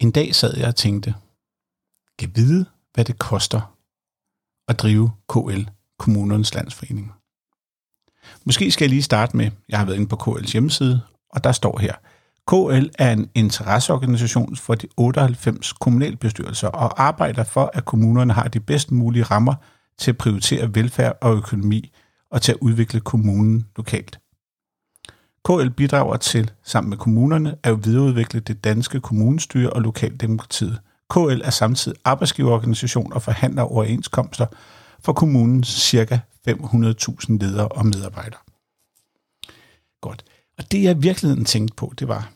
En dag sad jeg og tænkte, kan vide, hvad det koster at drive KL, Kommunernes Landsforening. Måske skal jeg lige starte med, jeg har været inde på KL's hjemmeside, og der står her, KL er en interesseorganisation for de 98 kommunalbestyrelser og arbejder for, at kommunerne har de bedst mulige rammer til at prioritere velfærd og økonomi og til at udvikle kommunen lokalt. KL bidrager til, sammen med kommunerne, at videreudvikle det danske kommunestyre og lokaldemokratiet. KL er samtidig arbejdsgiverorganisation og forhandler overenskomster for kommunens ca. 500.000 ledere og medarbejdere. Godt. Og det jeg virkelig tænkte på, det var,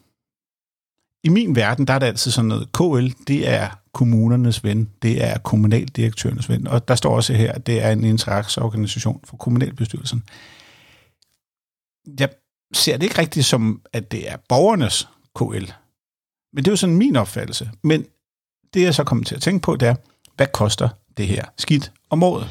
i min verden, der er det altid sådan noget, KL, det er kommunernes ven, det er kommunaldirektørens ven, og der står også her, at det er en interaktionsorganisation for kommunalbestyrelsen. Jeg ser det ikke rigtigt som, at det er borgernes KL. Men det er jo sådan min opfattelse. Men det jeg så kommer til at tænke på, det er, hvad koster det her skidt om året?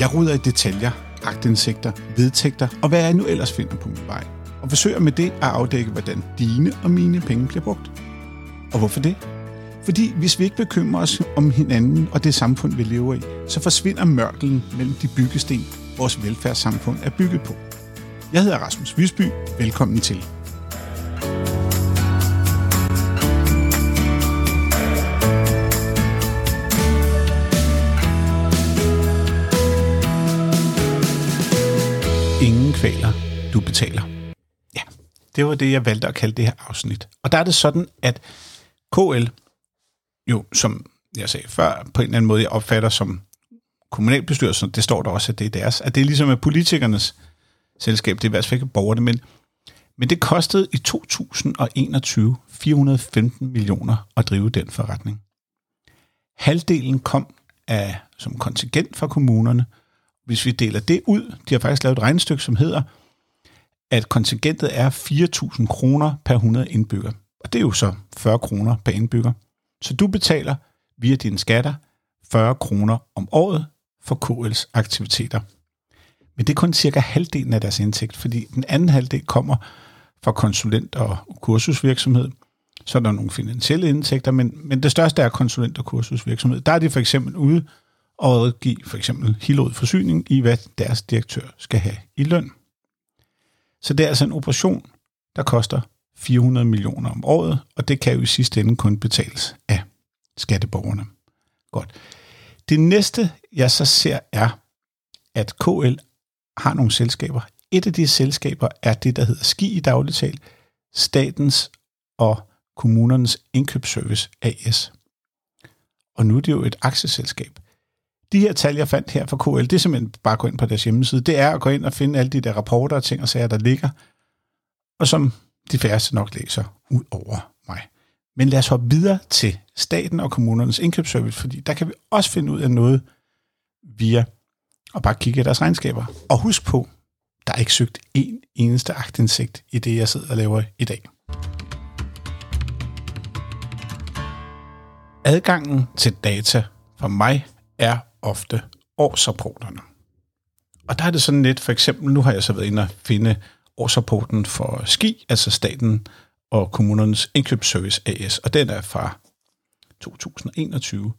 Jeg ruder i detaljer, agtindsigter, vedtægter og hvad jeg nu ellers finder på min vej. Og forsøger med det at afdække, hvordan dine og mine penge bliver brugt. Og hvorfor det? Fordi hvis vi ikke bekymrer os om hinanden og det samfund, vi lever i, så forsvinder mørkelen mellem de byggesten, vores velfærdssamfund er bygget på. Jeg hedder Rasmus Visby. Velkommen til. Ingen kvaler, du betaler. Ja, det var det, jeg valgte at kalde det her afsnit. Og der er det sådan, at KL, jo, som jeg sagde før, på en eller anden måde, jeg opfatter som kommunalbestyrelsen, det står der også, at det er deres, at det ligesom er politikernes selskab, det er i hvert fald ikke borgerne, men, men det kostede i 2021 415 millioner at drive den forretning. Halvdelen kom af, som kontingent fra kommunerne. Hvis vi deler det ud, de har faktisk lavet et regnestykke, som hedder, at kontingentet er 4.000 kroner per 100 indbygger. Og det er jo så 40 kroner per indbygger. Så du betaler via dine skatter 40 kroner om året for KL's aktiviteter. Men det er kun cirka halvdelen af deres indtægt, fordi den anden halvdel kommer fra konsulent- og kursusvirksomhed. Så er der nogle finansielle indtægter, men, men det største er konsulent- og kursusvirksomhed. Der er de for eksempel ude og give for eksempel Hillerød Forsyning i, hvad deres direktør skal have i løn. Så det er altså en operation, der koster 400 millioner om året, og det kan jo i sidste ende kun betales af skatteborgerne. Godt. Det næste, jeg så ser, er, at KL har nogle selskaber. Et af de selskaber er det, der hedder SKI i dagligtal, Statens og Kommunernes Indkøbsservice AS. Og nu er det jo et aktieselskab. De her tal, jeg fandt her fra KL, det er simpelthen bare at gå ind på deres hjemmeside. Det er at gå ind og finde alle de der rapporter og ting og sager, der ligger, og som de færreste nok læser ud over mig. Men lad os hoppe videre til staten og kommunernes indkøbsservice, fordi der kan vi også finde ud af noget via og bare kigge i deres regnskaber. Og husk på, der er ikke søgt en eneste agtindsigt i det, jeg sidder og laver i dag. Adgangen til data for mig er ofte årsrapporterne. Og der er det sådan lidt, for eksempel, nu har jeg så været inde og finde årsrapporten for SKI, altså staten og kommunernes indkøbsservice AS, og den er fra 2021.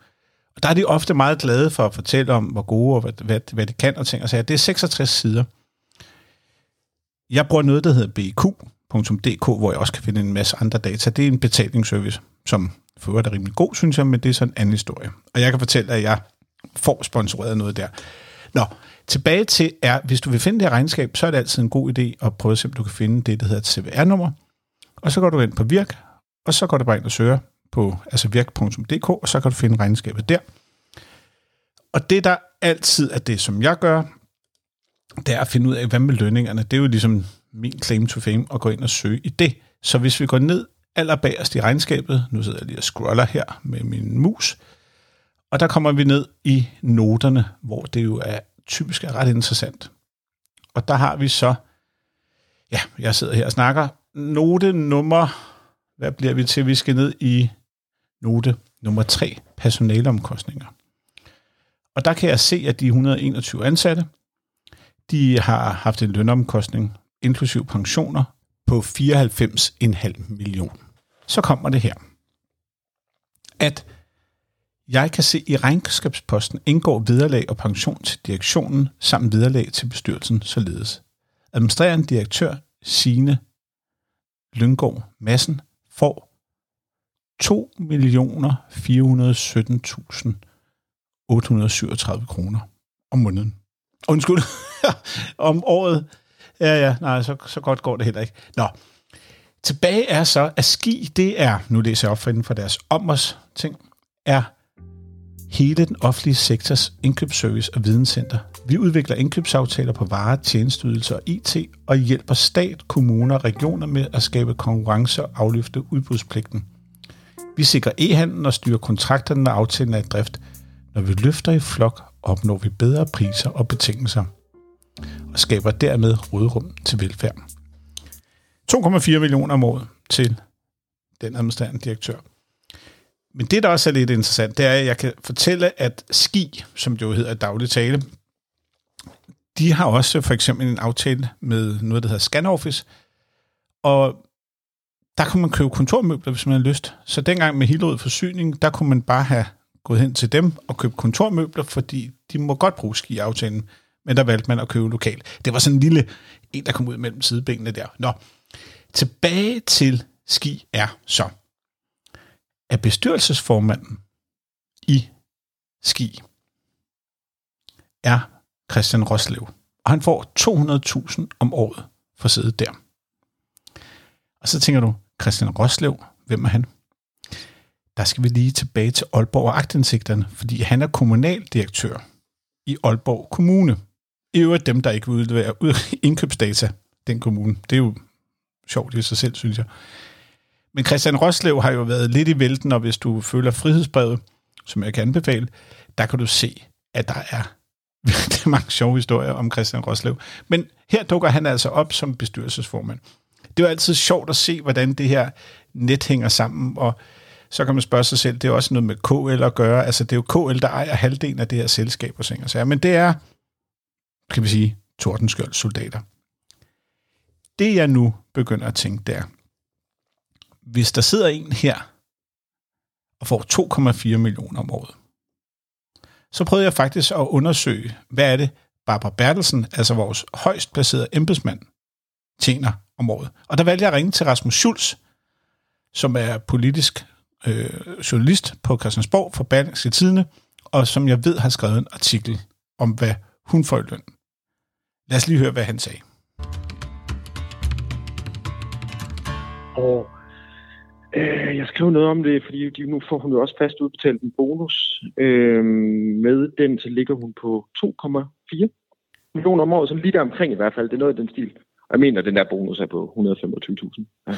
Og der er de ofte meget glade for at fortælle om, hvor gode og hvad, hvad, hvad det kan og ting og sager. Det er 66 sider. Jeg bruger noget, der hedder bq.dk, hvor jeg også kan finde en masse andre data. Det er en betalingsservice, som for øvrigt er rimelig god, synes jeg, men det er sådan en anden historie. Og jeg kan fortælle, at jeg får sponsoreret noget der. Nå, tilbage til er, hvis du vil finde det her regnskab, så er det altid en god idé at prøve at se, om du kan finde det, der hedder et CVR-nummer. Og så går du ind på Virk, og så går du bare ind og søger på altså virk.dk, og så kan du finde regnskabet der. Og det, der altid er det, som jeg gør, det er at finde ud af, hvad med lønningerne. Det er jo ligesom min claim to fame at gå ind og søge i det. Så hvis vi går ned allerbagerst i regnskabet, nu sidder jeg lige og scroller her med min mus, og der kommer vi ned i noterne, hvor det jo er typisk er ret interessant. Og der har vi så, ja, jeg sidder her og snakker, note nummer, hvad bliver vi til? Vi skal ned i note nummer 3, personaleomkostninger. Og der kan jeg se, at de 121 ansatte, de har haft en lønomkostning, inklusiv pensioner, på 94,5 million. Så kommer det her. at jeg kan se i regnskabsposten indgår vederlag og pension til direktionen samt vederlag til bestyrelsen således. Administrerende direktør Signe Lyngård Massen får 2.417.837 kroner om måneden. Undskyld, om året. Ja, ja, nej, så, så godt går det heller ikke. Nå, tilbage er så, at ski, det er, nu læser jeg op for inden for deres omers ting, er hele den offentlige sektors indkøbsservice og videnscenter. Vi udvikler indkøbsaftaler på varer, tjenesteydelser og IT og hjælper stat, kommuner og regioner med at skabe konkurrence og afløfte udbudspligten. Vi sikrer e-handlen og styrer kontrakterne, når aftalen er i drift. Når vi løfter i flok, opnår vi bedre priser og betingelser og skaber dermed rådrum til velfærd. 2,4 millioner om året til den administrerende direktør. Men det, der også er lidt interessant, det er, at jeg kan fortælle, at Ski, som det jo hedder daglig tale, de har også for eksempel en aftale med noget, der hedder ScanOffice, og der kunne man købe kontormøbler, hvis man havde lyst. Så dengang med Hillerød Forsyning, der kunne man bare have gået hen til dem og købt kontormøbler, fordi de må godt bruge ski-aftalen, men der valgte man at købe lokalt. Det var sådan en lille en, der kom ud mellem sidebenene der. Nå, tilbage til ski er så, at bestyrelsesformanden i Ski er Christian Roslev, og han får 200.000 om året for at sidde der. Og så tænker du, Christian Roslev, hvem er han? Der skal vi lige tilbage til Aalborg og agtindsigterne, fordi han er kommunaldirektør i Aalborg Kommune. I øvrigt dem, der ikke vil udlevere indkøbsdata, den kommune. Det er jo sjovt i sig selv, synes jeg. Men Christian Roslev har jo været lidt i vælten, og hvis du følger frihedsbrevet, som jeg kan anbefale, der kan du se, at der er virkelig mange sjove historier om Christian Roslev. Men her dukker han altså op som bestyrelsesformand. Det er altid sjovt at se, hvordan det her net hænger sammen, og så kan man spørge sig selv, det er også noget med KL at gøre. Altså, det er jo KL, der ejer halvdelen af det her selskab og ting og Men det er, kan vi sige, Tordenskjold soldater. Det jeg nu begynder at tænke, det er, hvis der sidder en her og får 2,4 millioner om året, så prøvede jeg faktisk at undersøge, hvad er det, Barbara Bertelsen, altså vores højst placerede embedsmand, tjener om året. Og der valgte jeg at ringe til Rasmus Schulz, som er politisk øh, journalist på Christiansborg for Berlingske Tidene, og som jeg ved har skrevet en artikel om, hvad hun får i løn. Lad os lige høre, hvad han sagde. Og øh, jeg skrev noget om det, fordi de, nu får hun jo også fast udbetalt en bonus. Øh, med den, så ligger hun på 2,4 millioner om året, så lige der omkring i hvert fald. Det er noget i den stil. Jeg mener, at den der bonus er på 125.000. Ja.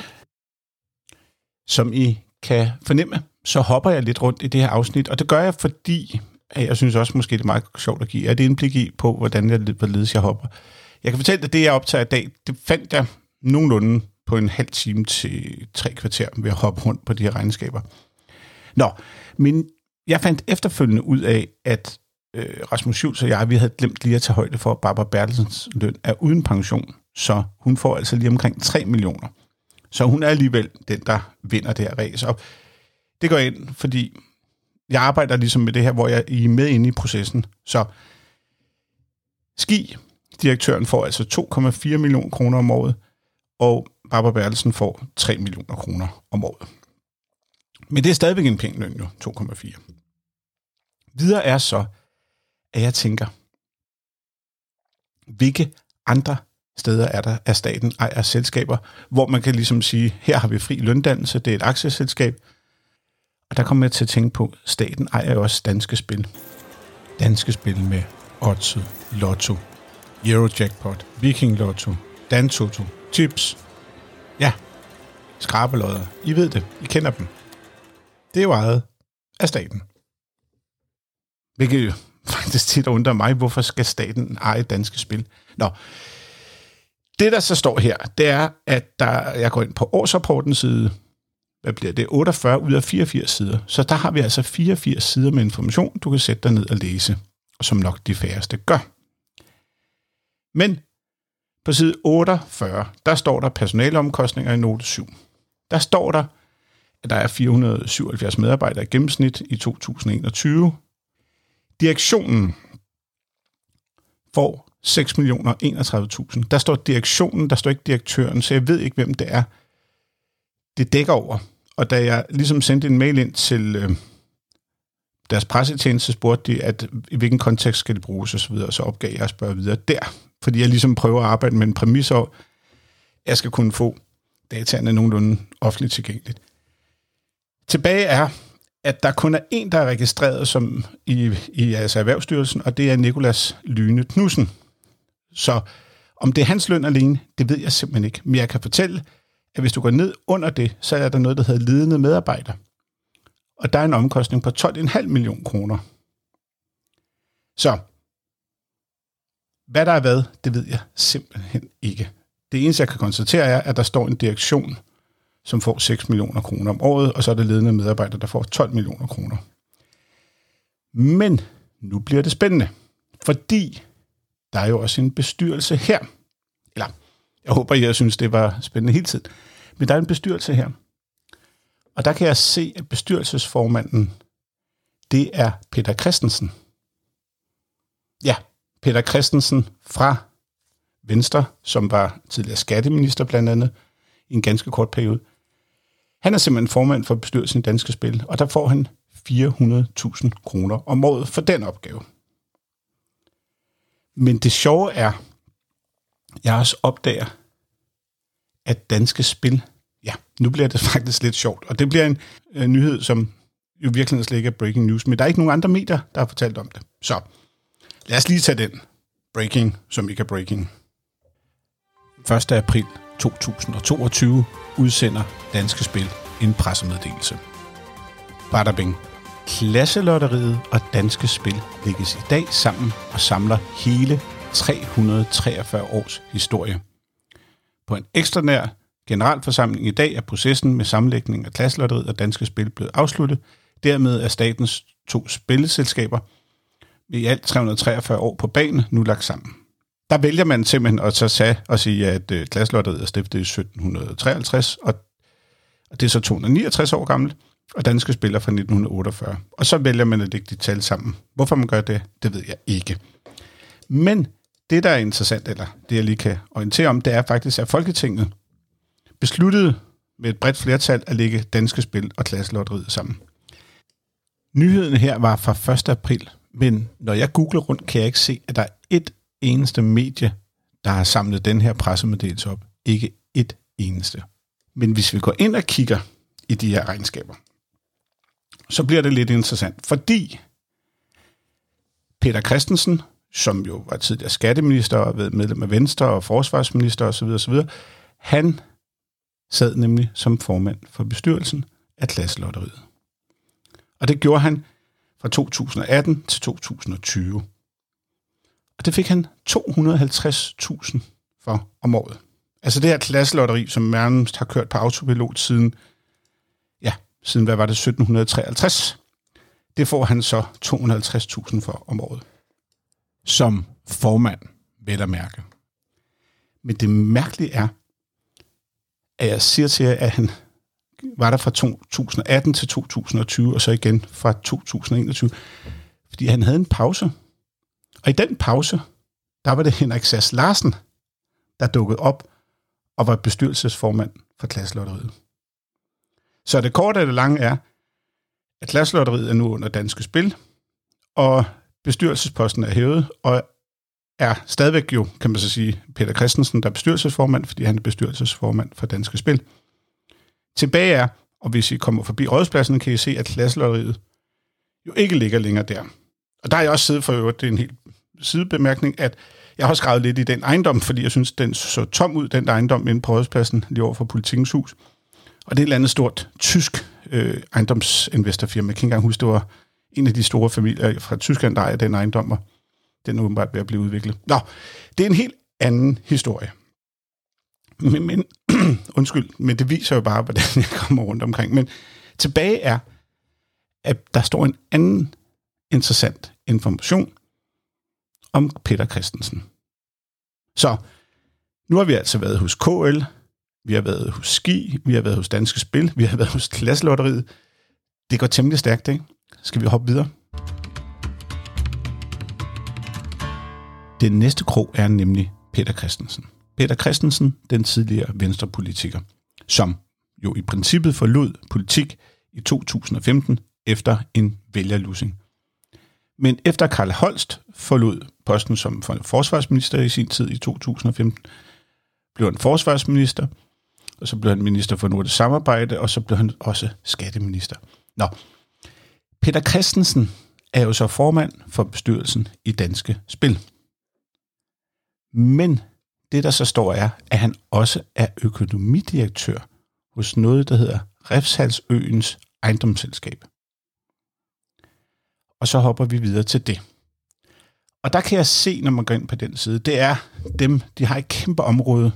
Som I kan fornemme, så hopper jeg lidt rundt i det her afsnit, og det gør jeg, fordi jeg synes også måske, det er meget sjovt at give et indblik i på, hvordan jeg, hvorledes jeg hopper. Jeg kan fortælle at det, jeg optager i dag, det fandt jeg nogenlunde på en halv time til tre kvarter ved at hoppe rundt på de her regnskaber. Nå, men jeg fandt efterfølgende ud af, at øh, Rasmus Schultz og jeg, vi havde glemt lige at tage højde for, at Barbara Bertelsens løn er uden pension, så hun får altså lige omkring 3 millioner. Så hun er alligevel den, der vinder det her race. Og det går ind, fordi jeg arbejder ligesom med det her, hvor jeg er med inde i processen. Så Ski, direktøren, får altså 2,4 millioner kroner om året, og Barbara Bertelsen får 3 millioner kroner om året. Men det er stadigvæk en pæn løn jo, 2,4. Videre er så, at jeg tænker, hvilke andre steder er der, at staten ejer selskaber, hvor man kan ligesom sige, her har vi fri løndannelse, det er et aktieselskab, og der kommer jeg til at tænke på, at staten ejer jo også danske spil. Danske spil med Otto, Lotto, Eurojackpot, Viking Lotto, Dan Toto, Chips. Ja, skrabelodder. I ved det. I kender dem. Det er jo ejet af staten. Hvilket jo faktisk tit undrer mig, hvorfor skal staten eje danske spil? Nå, det der så står her, det er, at der, jeg går ind på årsrapportens side, hvad bliver det, 48 ud af 84 sider. Så der har vi altså 84 sider med information, du kan sætte dig ned og læse, som nok de færreste gør. Men på side 48, der står der personaleomkostninger i note 7. Der står der, at der er 477 medarbejdere i gennemsnit i 2021. Direktionen får 6 millioner 31.000. Der står direktionen, der står ikke direktøren, så jeg ved ikke, hvem det er. Det dækker over. Og da jeg ligesom sendte en mail ind til øh, deres pressetjeneste, spurgte de, at i hvilken kontekst skal det bruges osv., og så opgav jeg at spørge videre der. Fordi jeg ligesom prøver at arbejde med en præmis over, at jeg skal kunne få dataene nogenlunde offentligt tilgængeligt. Tilbage er, at der kun er en, der er registreret som i, i altså Erhvervsstyrelsen, og det er Nikolas Lyne Knudsen. Så om det er hans løn alene, det ved jeg simpelthen ikke. Men jeg kan fortælle, at hvis du går ned under det, så er der noget, der hedder ledende medarbejder. Og der er en omkostning på 12,5 millioner kroner. Så hvad der er hvad, det ved jeg simpelthen ikke. Det eneste, jeg kan konstatere, er, at der står en direktion, som får 6 millioner kroner om året, og så er det ledende medarbejdere, der får 12 millioner kroner. Men nu bliver det spændende, fordi der er jo også en bestyrelse her. Eller, jeg håber, I synes, det var spændende hele tiden. Men der er en bestyrelse her. Og der kan jeg se, at bestyrelsesformanden, det er Peter Christensen. Ja, Peter Christensen fra Venstre, som var tidligere skatteminister blandt andet, i en ganske kort periode. Han er simpelthen formand for bestyrelsen i Danske Spil, og der får han 400.000 kroner om året for den opgave. Men det sjove er, jeg også opdager, at Danske Spil, ja, nu bliver det faktisk lidt sjovt, og det bliver en øh, nyhed, som jo virkelig slet ikke er breaking news, men der er ikke nogen andre medier, der har fortalt om det. Så lad os lige tage den breaking, som ikke er breaking. 1. april 2022 udsender Danske Spil en pressemeddelelse. Badabing. Klasselotteriet og Danske Spil lægges i dag sammen og samler hele 343 års historie. På en ekstraordinær generalforsamling i dag er processen med sammenlægning af Klasselotteriet og Danske Spil blevet afsluttet. Dermed er statens to spilleselskaber med i alt 343 år på banen nu lagt sammen der vælger man simpelthen at så sige, og sige, at øh, Klasselotteriet er stiftet i 1753, og det er så 269 år gammelt, og danske spiller fra 1948. Og så vælger man at lægge de tal sammen. Hvorfor man gør det, det ved jeg ikke. Men det, der er interessant, eller det jeg lige kan orientere om, det er faktisk, at Folketinget besluttede med et bredt flertal at lægge danske spil og klasselotteriet sammen. Nyheden her var fra 1. april, men når jeg googler rundt, kan jeg ikke se, at der er et eneste medie, der har samlet den her pressemeddelelse op. Ikke et eneste. Men hvis vi går ind og kigger i de her regnskaber, så bliver det lidt interessant, fordi Peter Christensen, som jo var tidligere skatteminister og ved medlem af Venstre og forsvarsminister osv., osv., han sad nemlig som formand for bestyrelsen af Klasselotteriet. Og det gjorde han fra 2018 til 2020. Og det fik han 250.000 for om året. Altså det her klasselotteri, som nærmest har kørt på autopilot siden, siden hvad var det, 1753, det får han så 250.000 for om året. Som formand, vel at mærke. Men det mærkelige er, at jeg siger til jer, at han var der fra 2018 til 2020, og så igen fra 2021, fordi han havde en pause og i den pause, der var det Henrik Sass Larsen, der dukkede op og var bestyrelsesformand for Klasselotteriet. Så det korte af det lange er, at Klasselotteriet er nu under Danske Spil, og bestyrelsesposten er hævet, og er stadigvæk jo, kan man så sige, Peter Christensen, der er bestyrelsesformand, fordi han er bestyrelsesformand for Danske Spil. Tilbage er, og hvis I kommer forbi rådspladsen, kan I se, at Klasselotteriet jo ikke ligger længere der. Og der har jeg også siddet for øvrigt, det er en helt sidebemærkning, at jeg har skrevet lidt i den ejendom, fordi jeg synes, den så tom ud, den der ejendom inde på Rådspladsen, lige over for Politikens Hus. Og det er et eller andet stort tysk øh, ejendomsinvestorfirma. Jeg kan ikke engang huske, det var en af de store familier fra Tyskland, der ejer den ejendom, og den er åbenbart ved at blive udviklet. Nå, det er en helt anden historie. Men, men undskyld, men det viser jo bare, hvordan jeg kommer rundt omkring. Men tilbage er, at der står en anden interessant information om Peter Christensen. Så nu har vi altså været hos KL, vi har været hos Ski, vi har været hos Danske Spil, vi har været hos Klasselotteriet. Det går temmelig stærkt, ikke? Skal vi hoppe videre? Den næste krog er nemlig Peter Christensen. Peter Christensen, den tidligere venstrepolitiker, som jo i princippet forlod politik i 2015 efter en vælgerlussing. Men efter Karl Holst forlod posten som forsvarsminister i sin tid i 2015, blev han forsvarsminister, og så blev han minister for nordisk samarbejde, og så blev han også skatteminister. Nå, Peter Christensen er jo så formand for bestyrelsen i Danske Spil. Men det, der så står, er, at han også er økonomidirektør hos noget, der hedder Refshalsøens ejendomsselskab. Og så hopper vi videre til det. Og der kan jeg se, når man går ind på den side, det er dem, de har et kæmpe område.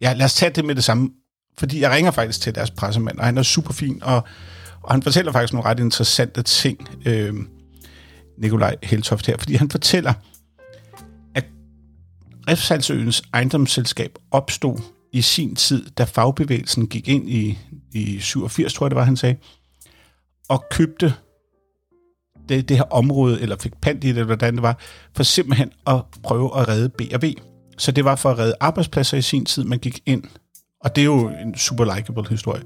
Ja, lad os tage det med det samme, fordi jeg ringer faktisk til deres pressemand, og han er super fin, og, og han fortæller faktisk nogle ret interessante ting, øh, Nikolaj Heltoft her, fordi han fortæller, at Refsalsøens ejendomsselskab opstod i sin tid, da fagbevægelsen gik ind i, i 87, tror jeg det var, han sagde, og købte det, det her område, eller fik pant i det, eller hvordan det var, for simpelthen at prøve at redde B&B. Så det var for at redde arbejdspladser i sin tid, man gik ind. Og det er jo en super likable historie.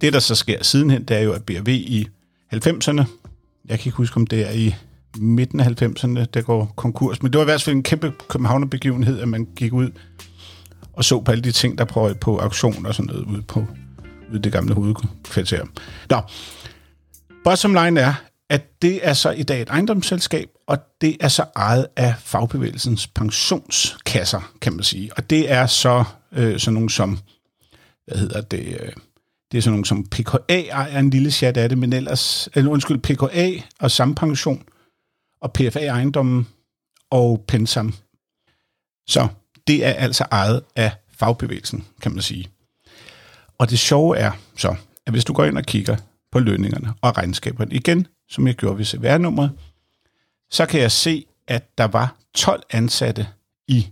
Det, der så sker sidenhen, det er jo, at BRV i 90'erne, jeg kan ikke huske, om det er i midten af 90'erne, der går konkurs, men det var i hvert fald en kæmpe københavnerbegivenhed, at man gik ud og så på alle de ting, der prøvede på auktion og sådan noget ude på ude det gamle hovedkvarter. Nå, bottom line er, at det er så i dag et ejendomsselskab, og det er så ejet af fagbevægelsens pensionskasser, kan man sige. Og det er så øh, sådan nogle som, hvad hedder det, øh, det er sådan nogle som PKA ejer en lille chat af det, men ellers, eller undskyld, PKA og Sampension og PFA ejendommen og Pensam. Så det er altså ejet af fagbevægelsen, kan man sige. Og det sjove er så, at hvis du går ind og kigger på lønningerne og regnskaberne igen, som jeg gjorde ved CVR-nummeret, så kan jeg se, at der var 12 ansatte i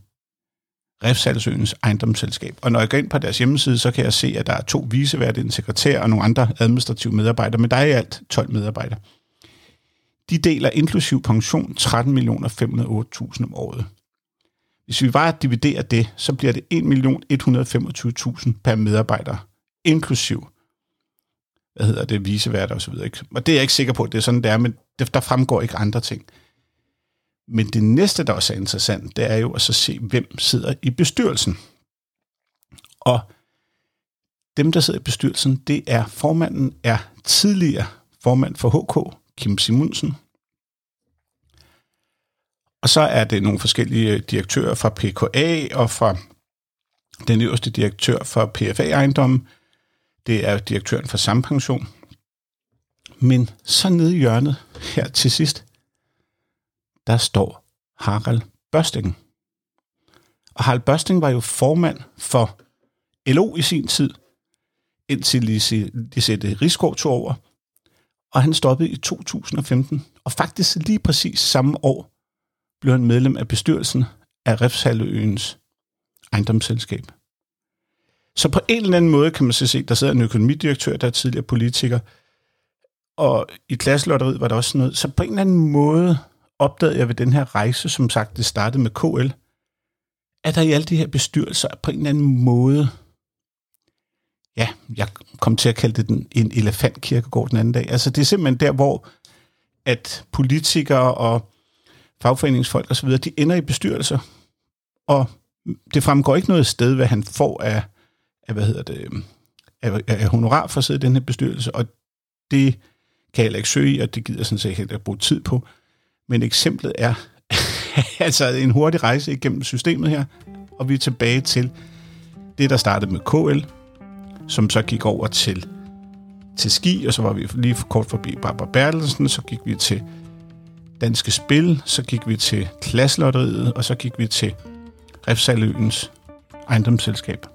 Refsalsøens ejendomsselskab. Og når jeg går ind på deres hjemmeside, så kan jeg se, at der er to viseværte, en sekretær og nogle andre administrative medarbejdere, men der er i alt 12 medarbejdere. De deler inklusiv pension 13.508.000 om året. Hvis vi bare dividerer det, så bliver det 1.125.000 per medarbejder, inklusiv hvad hedder det, viseværter og så videre. Ikke? Og det er jeg ikke sikker på, at det er sådan, det er, men der fremgår ikke andre ting. Men det næste, der også er interessant, det er jo at så se, hvem sidder i bestyrelsen. Og dem, der sidder i bestyrelsen, det er formanden er tidligere formand for HK, Kim Simonsen. Og så er det nogle forskellige øh, direktører fra PKA og fra den øverste direktør for PFA-ejendommen, det er direktøren for Sampension. Men så nede i hjørnet her til sidst, der står Harald Børsting. Og Harald Børsting var jo formand for LO i sin tid, indtil Lisette Rigsgaard tog over. Og han stoppede i 2015. Og faktisk lige præcis samme år blev han medlem af bestyrelsen af Refshaløens ejendomsselskab. Så på en eller anden måde kan man så se, der sidder en økonomidirektør, der er tidligere politiker, og i klasselotteriet var der også noget. Så på en eller anden måde opdagede jeg ved den her rejse, som sagt, det startede med KL, at der i alle de her bestyrelser på en eller anden måde, ja, jeg kom til at kalde det den, en elefantkirkegård den anden dag. Altså det er simpelthen der, hvor at politikere og fagforeningsfolk osv., de ender i bestyrelser, og det fremgår ikke noget sted, hvad han får af, af hvad hedder det, øhm, af, af honorar for at sidde i den her bestyrelse, og det kan jeg ikke søge i, og det gider sådan set heller ikke bruge tid på. Men eksemplet er altså en hurtig rejse igennem systemet her, og vi er tilbage til det, der startede med KL, som så gik over til, til ski, og så var vi lige for kort forbi Barbara Bertelsen, så gik vi til Danske Spil, så gik vi til Klasselotteriet, og så gik vi til Refsaløens ejendomsselskab.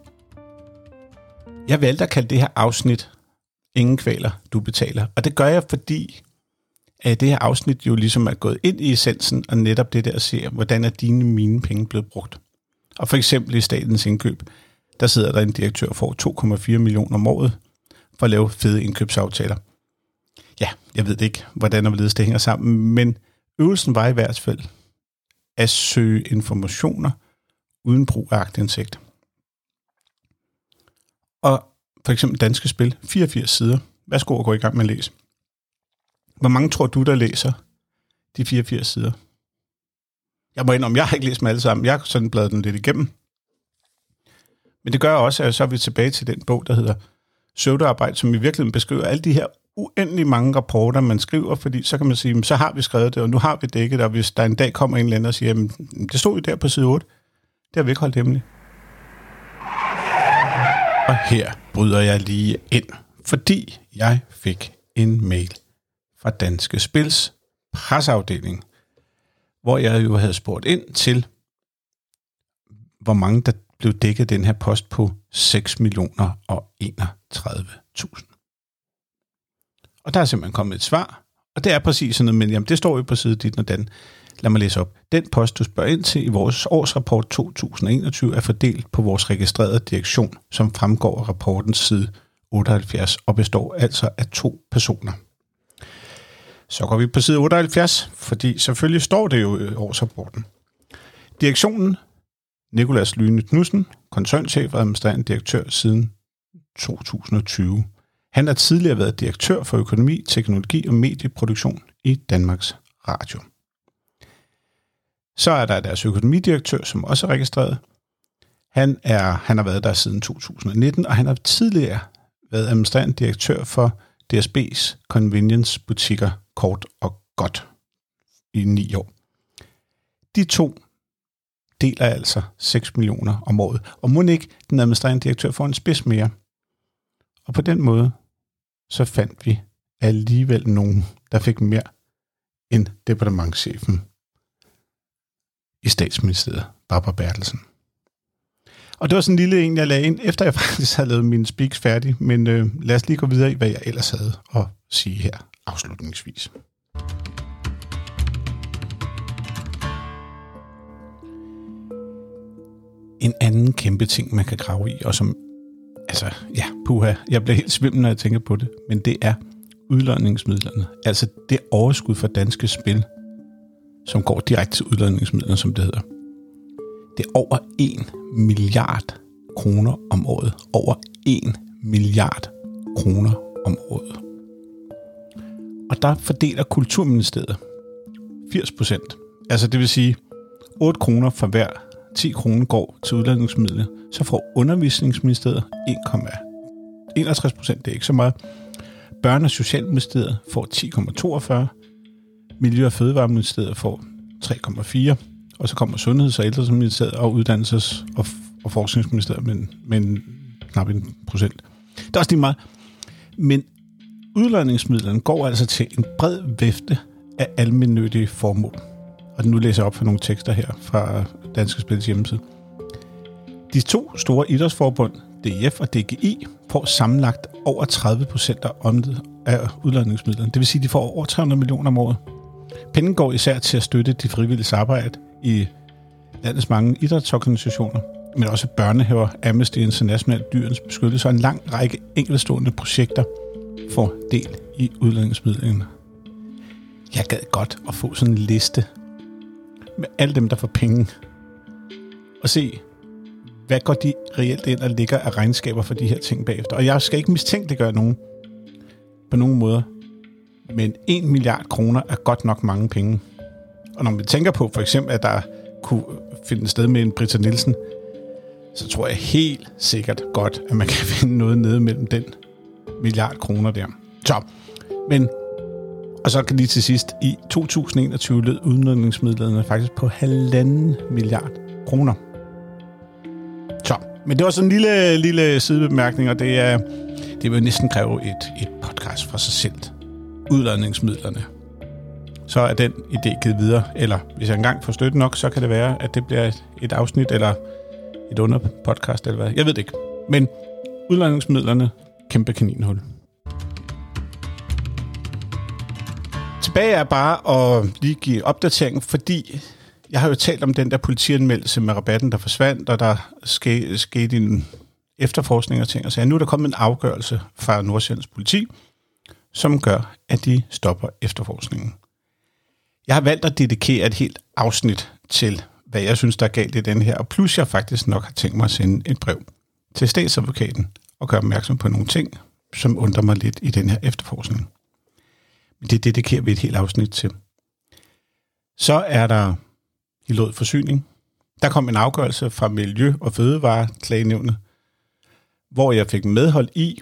Jeg valgte at kalde det her afsnit Ingen kvaler, du betaler. Og det gør jeg, fordi at det her afsnit jo ligesom er gået ind i essensen, og netop det der at se, hvordan er dine mine penge blevet brugt. Og for eksempel i statens indkøb, der sidder der en direktør for får 2,4 millioner om året for at lave fede indkøbsaftaler. Ja, jeg ved ikke, hvordan og hvorledes det hænger sammen, men øvelsen var i hvert fald at søge informationer uden brug af agtindsigt. Og for eksempel Danske Spil, 84 sider. Værsgo at gå i gang med at læse. Hvor mange tror du, der læser de 84 sider? Jeg må indrømme, jeg har ikke læst dem alle sammen. Jeg har sådan bladet den lidt igennem. Men det gør også, at så er vi tilbage til den bog, der hedder Søvdearbejde, som i virkeligheden beskriver alle de her uendelig mange rapporter, man skriver, fordi så kan man sige, så har vi skrevet det, og nu har vi dækket det, og hvis der en dag kommer en eller anden og siger, det stod jo der på side 8, det har vi ikke holdt hemmeligt. Og her bryder jeg lige ind, fordi jeg fik en mail fra Danske Spils presseafdeling, hvor jeg jo havde spurgt ind til, hvor mange der blev dækket den her post på 6 millioner og 31.000. Og der er simpelthen kommet et svar, og det er præcis sådan noget, men jamen, det står jo på side dit og den. Lad mig læse op. Den post, du spørger ind til i vores årsrapport 2021, er fordelt på vores registrerede direktion, som fremgår af rapportens side 78 og består altså af to personer. Så går vi på side 78, fordi selvfølgelig står det jo i årsrapporten. Direktionen, Nikolas Lyne Knudsen, koncernchef og administrerende direktør siden 2020. Han har tidligere været direktør for økonomi, teknologi og medieproduktion i Danmarks Radio. Så er der deres økonomidirektør, som også er registreret. Han, er, han har været der siden 2019, og han har tidligere været administrerende direktør for DSB's convenience butikker kort og godt i ni år. De to deler altså 6 millioner om året, og må ikke den administrerende direktør får en spids mere. Og på den måde, så fandt vi alligevel nogen, der fik mere end departementchefen i statsministeriet, Barbara Bertelsen. Og det var sådan en lille en, jeg lagde ind, efter jeg faktisk havde lavet min speaks færdig. Men øh, lad os lige gå videre i, hvad jeg ellers havde at sige her afslutningsvis. En anden kæmpe ting, man kan grave i, og som, altså, ja, puha, jeg bliver helt svimmel, når jeg tænker på det, men det er udlodningsmidlerne. Altså det overskud for danske spil, som går direkte til udlændingsmidlerne, som det hedder. Det er over 1 milliard kroner om året. Over 1 milliard kroner om året. Og der fordeler Kulturministeriet 80 procent. Altså det vil sige, 8 kroner for hver 10 kroner går til udlændingsmidler. Så får Undervisningsministeriet 1,61 procent. Det er ikke så meget. Børne- og Socialministeriet får 10,42. Miljø- og Fødevareministeriet får 3,4. Og så kommer Sundheds- og Ældreministeriet og Uddannelses- og, og Forskningsministeriet med, med knap en procent. Det er også lige meget. Men udlejningsmidlerne går altså til en bred vifte af almindelige formål. Og nu læser jeg op for nogle tekster her fra Danske Spils hjemmeside. De to store idrætsforbund, DF og DGI, får sammenlagt over 30 procent af udlejningsmidlerne. Det vil sige, at de får over 300 millioner om året. Penge går især til at støtte de frivillige arbejde i landets mange idrætsorganisationer, men også børnehaver, Amnesty International, Dyrens Beskyttelse og en lang række enkeltstående projekter får del i udlændingsmidlerne. Jeg gad godt at få sådan en liste med alle dem, der får penge, og se, hvad går de reelt ind og ligger af regnskaber for de her ting bagefter. Og jeg skal ikke mistænke det gør nogen på nogen måder, men 1 milliard kroner er godt nok mange penge. Og når man tænker på for eksempel, at der kunne finde sted med en Britta Nielsen, så tror jeg helt sikkert godt, at man kan finde noget nede mellem den milliard kroner der. Så, men, og så kan lige til sidst, i 2021 lød udnødningsmidlerne faktisk på halvanden milliard kroner. Så, men det var sådan en lille, lille sidebemærkning, og det er, det vil næsten kræve et, et podcast for sig selv. Udladningsmidlerne. Så er den idé givet videre, eller hvis jeg engang får støtte nok, så kan det være, at det bliver et, afsnit, eller et under podcast, eller hvad. Jeg ved det ikke. Men udlejningsmidlerne, kæmpe kaninhul. Tilbage er bare at lige give opdatering, fordi jeg har jo talt om den der politianmeldelse med rabatten, der forsvandt, og der skete, skete en efterforskning og ting og sager. Nu er der kommet en afgørelse fra Nordsjællands politi, som gør, at de stopper efterforskningen. Jeg har valgt at dedikere et helt afsnit til, hvad jeg synes, der er galt i den her, og plus jeg faktisk nok har tænkt mig at sende et brev til statsadvokaten og gøre opmærksom på nogle ting, som undrer mig lidt i den her efterforskning. Men det dedikerer vi et helt afsnit til. Så er der i forsyning. Der kom en afgørelse fra Miljø- og Fødevareklagenævnet, hvor jeg fik medhold i,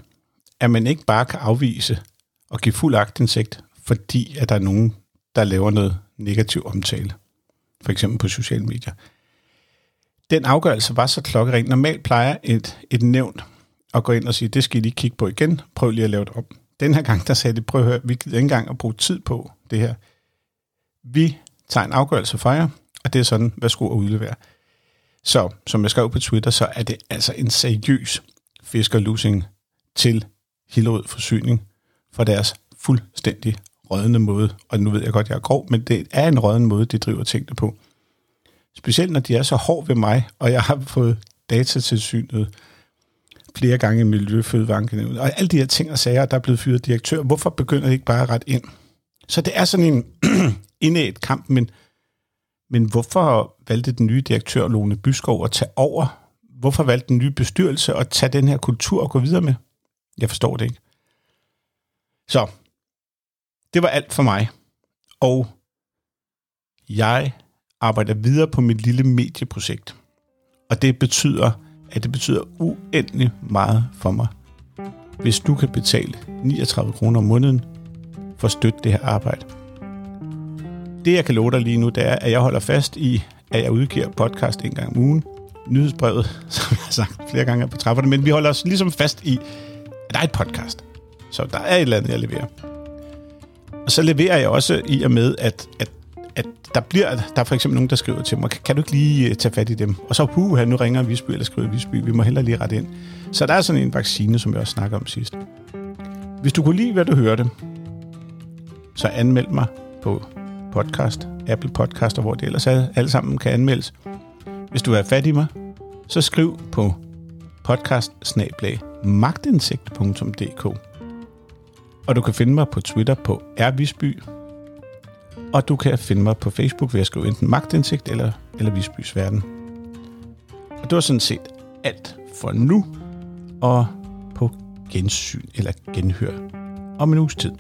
at man ikke bare kan afvise at give fuld agtindsigt, fordi at der er nogen, der laver noget negativ omtale. For eksempel på sociale medier. Den afgørelse var så klokkeren. Normalt plejer et, et nævnt at gå ind og sige, det skal I lige kigge på igen. Prøv lige at lave det om. Den her gang, der sagde de, prøv at høre, vi gider ikke engang at bruge tid på det her. Vi tager en afgørelse fra jer, og det er sådan, hvad skulle udlevere. Så, som jeg skrev på Twitter, så er det altså en seriøs fiskerlusing til Hillerød Forsyning for deres fuldstændig rødende måde. Og nu ved jeg godt, jeg er grov, men det er en rødende måde, de driver tingene på. Specielt når de er så hård ved mig, og jeg har fået datatilsynet flere gange i Miljøfødevarenkenævnet, og alle de her ting og sager, der er blevet fyret direktør, hvorfor begynder de ikke bare at rette ind? Så det er sådan en indæt kamp, men, men hvorfor valgte den nye direktør, Lone Byskov, at tage over? Hvorfor valgte den nye bestyrelse at tage den her kultur og gå videre med? Jeg forstår det ikke. Så, det var alt for mig. Og jeg arbejder videre på mit lille medieprojekt. Og det betyder, at det betyder uendelig meget for mig, hvis du kan betale 39 kroner om måneden for at støtte det her arbejde. Det, jeg kan love dig lige nu, det er, at jeg holder fast i, at jeg udgiver podcast en gang om ugen. Nyhedsbrevet, som jeg har sagt flere gange på trapperne, men vi holder os ligesom fast i, at der er et podcast. Så der er et eller andet, jeg leverer. Og så leverer jeg også i og med, at, at, at der bliver der er for eksempel nogen, der skriver til mig, kan du ikke lige øh, tage fat i dem? Og så, puh, nu ringer Visby eller skriver Visby, vi må hellere lige rette ind. Så der er sådan en vaccine, som jeg også snakker om sidst. Hvis du kunne lide, hvad du hørte, så anmeld mig på podcast, Apple Podcast og hvor det ellers er, alle sammen kan anmeldes. Hvis du er fat i mig, så skriv på podcast magtindsigt.dk og du kan finde mig på Twitter på rvisby, og du kan finde mig på Facebook ved at skrive enten magtindsigt eller, eller Visbys Verden. Og det var sådan set alt for nu, og på gensyn eller genhør om en uges tid.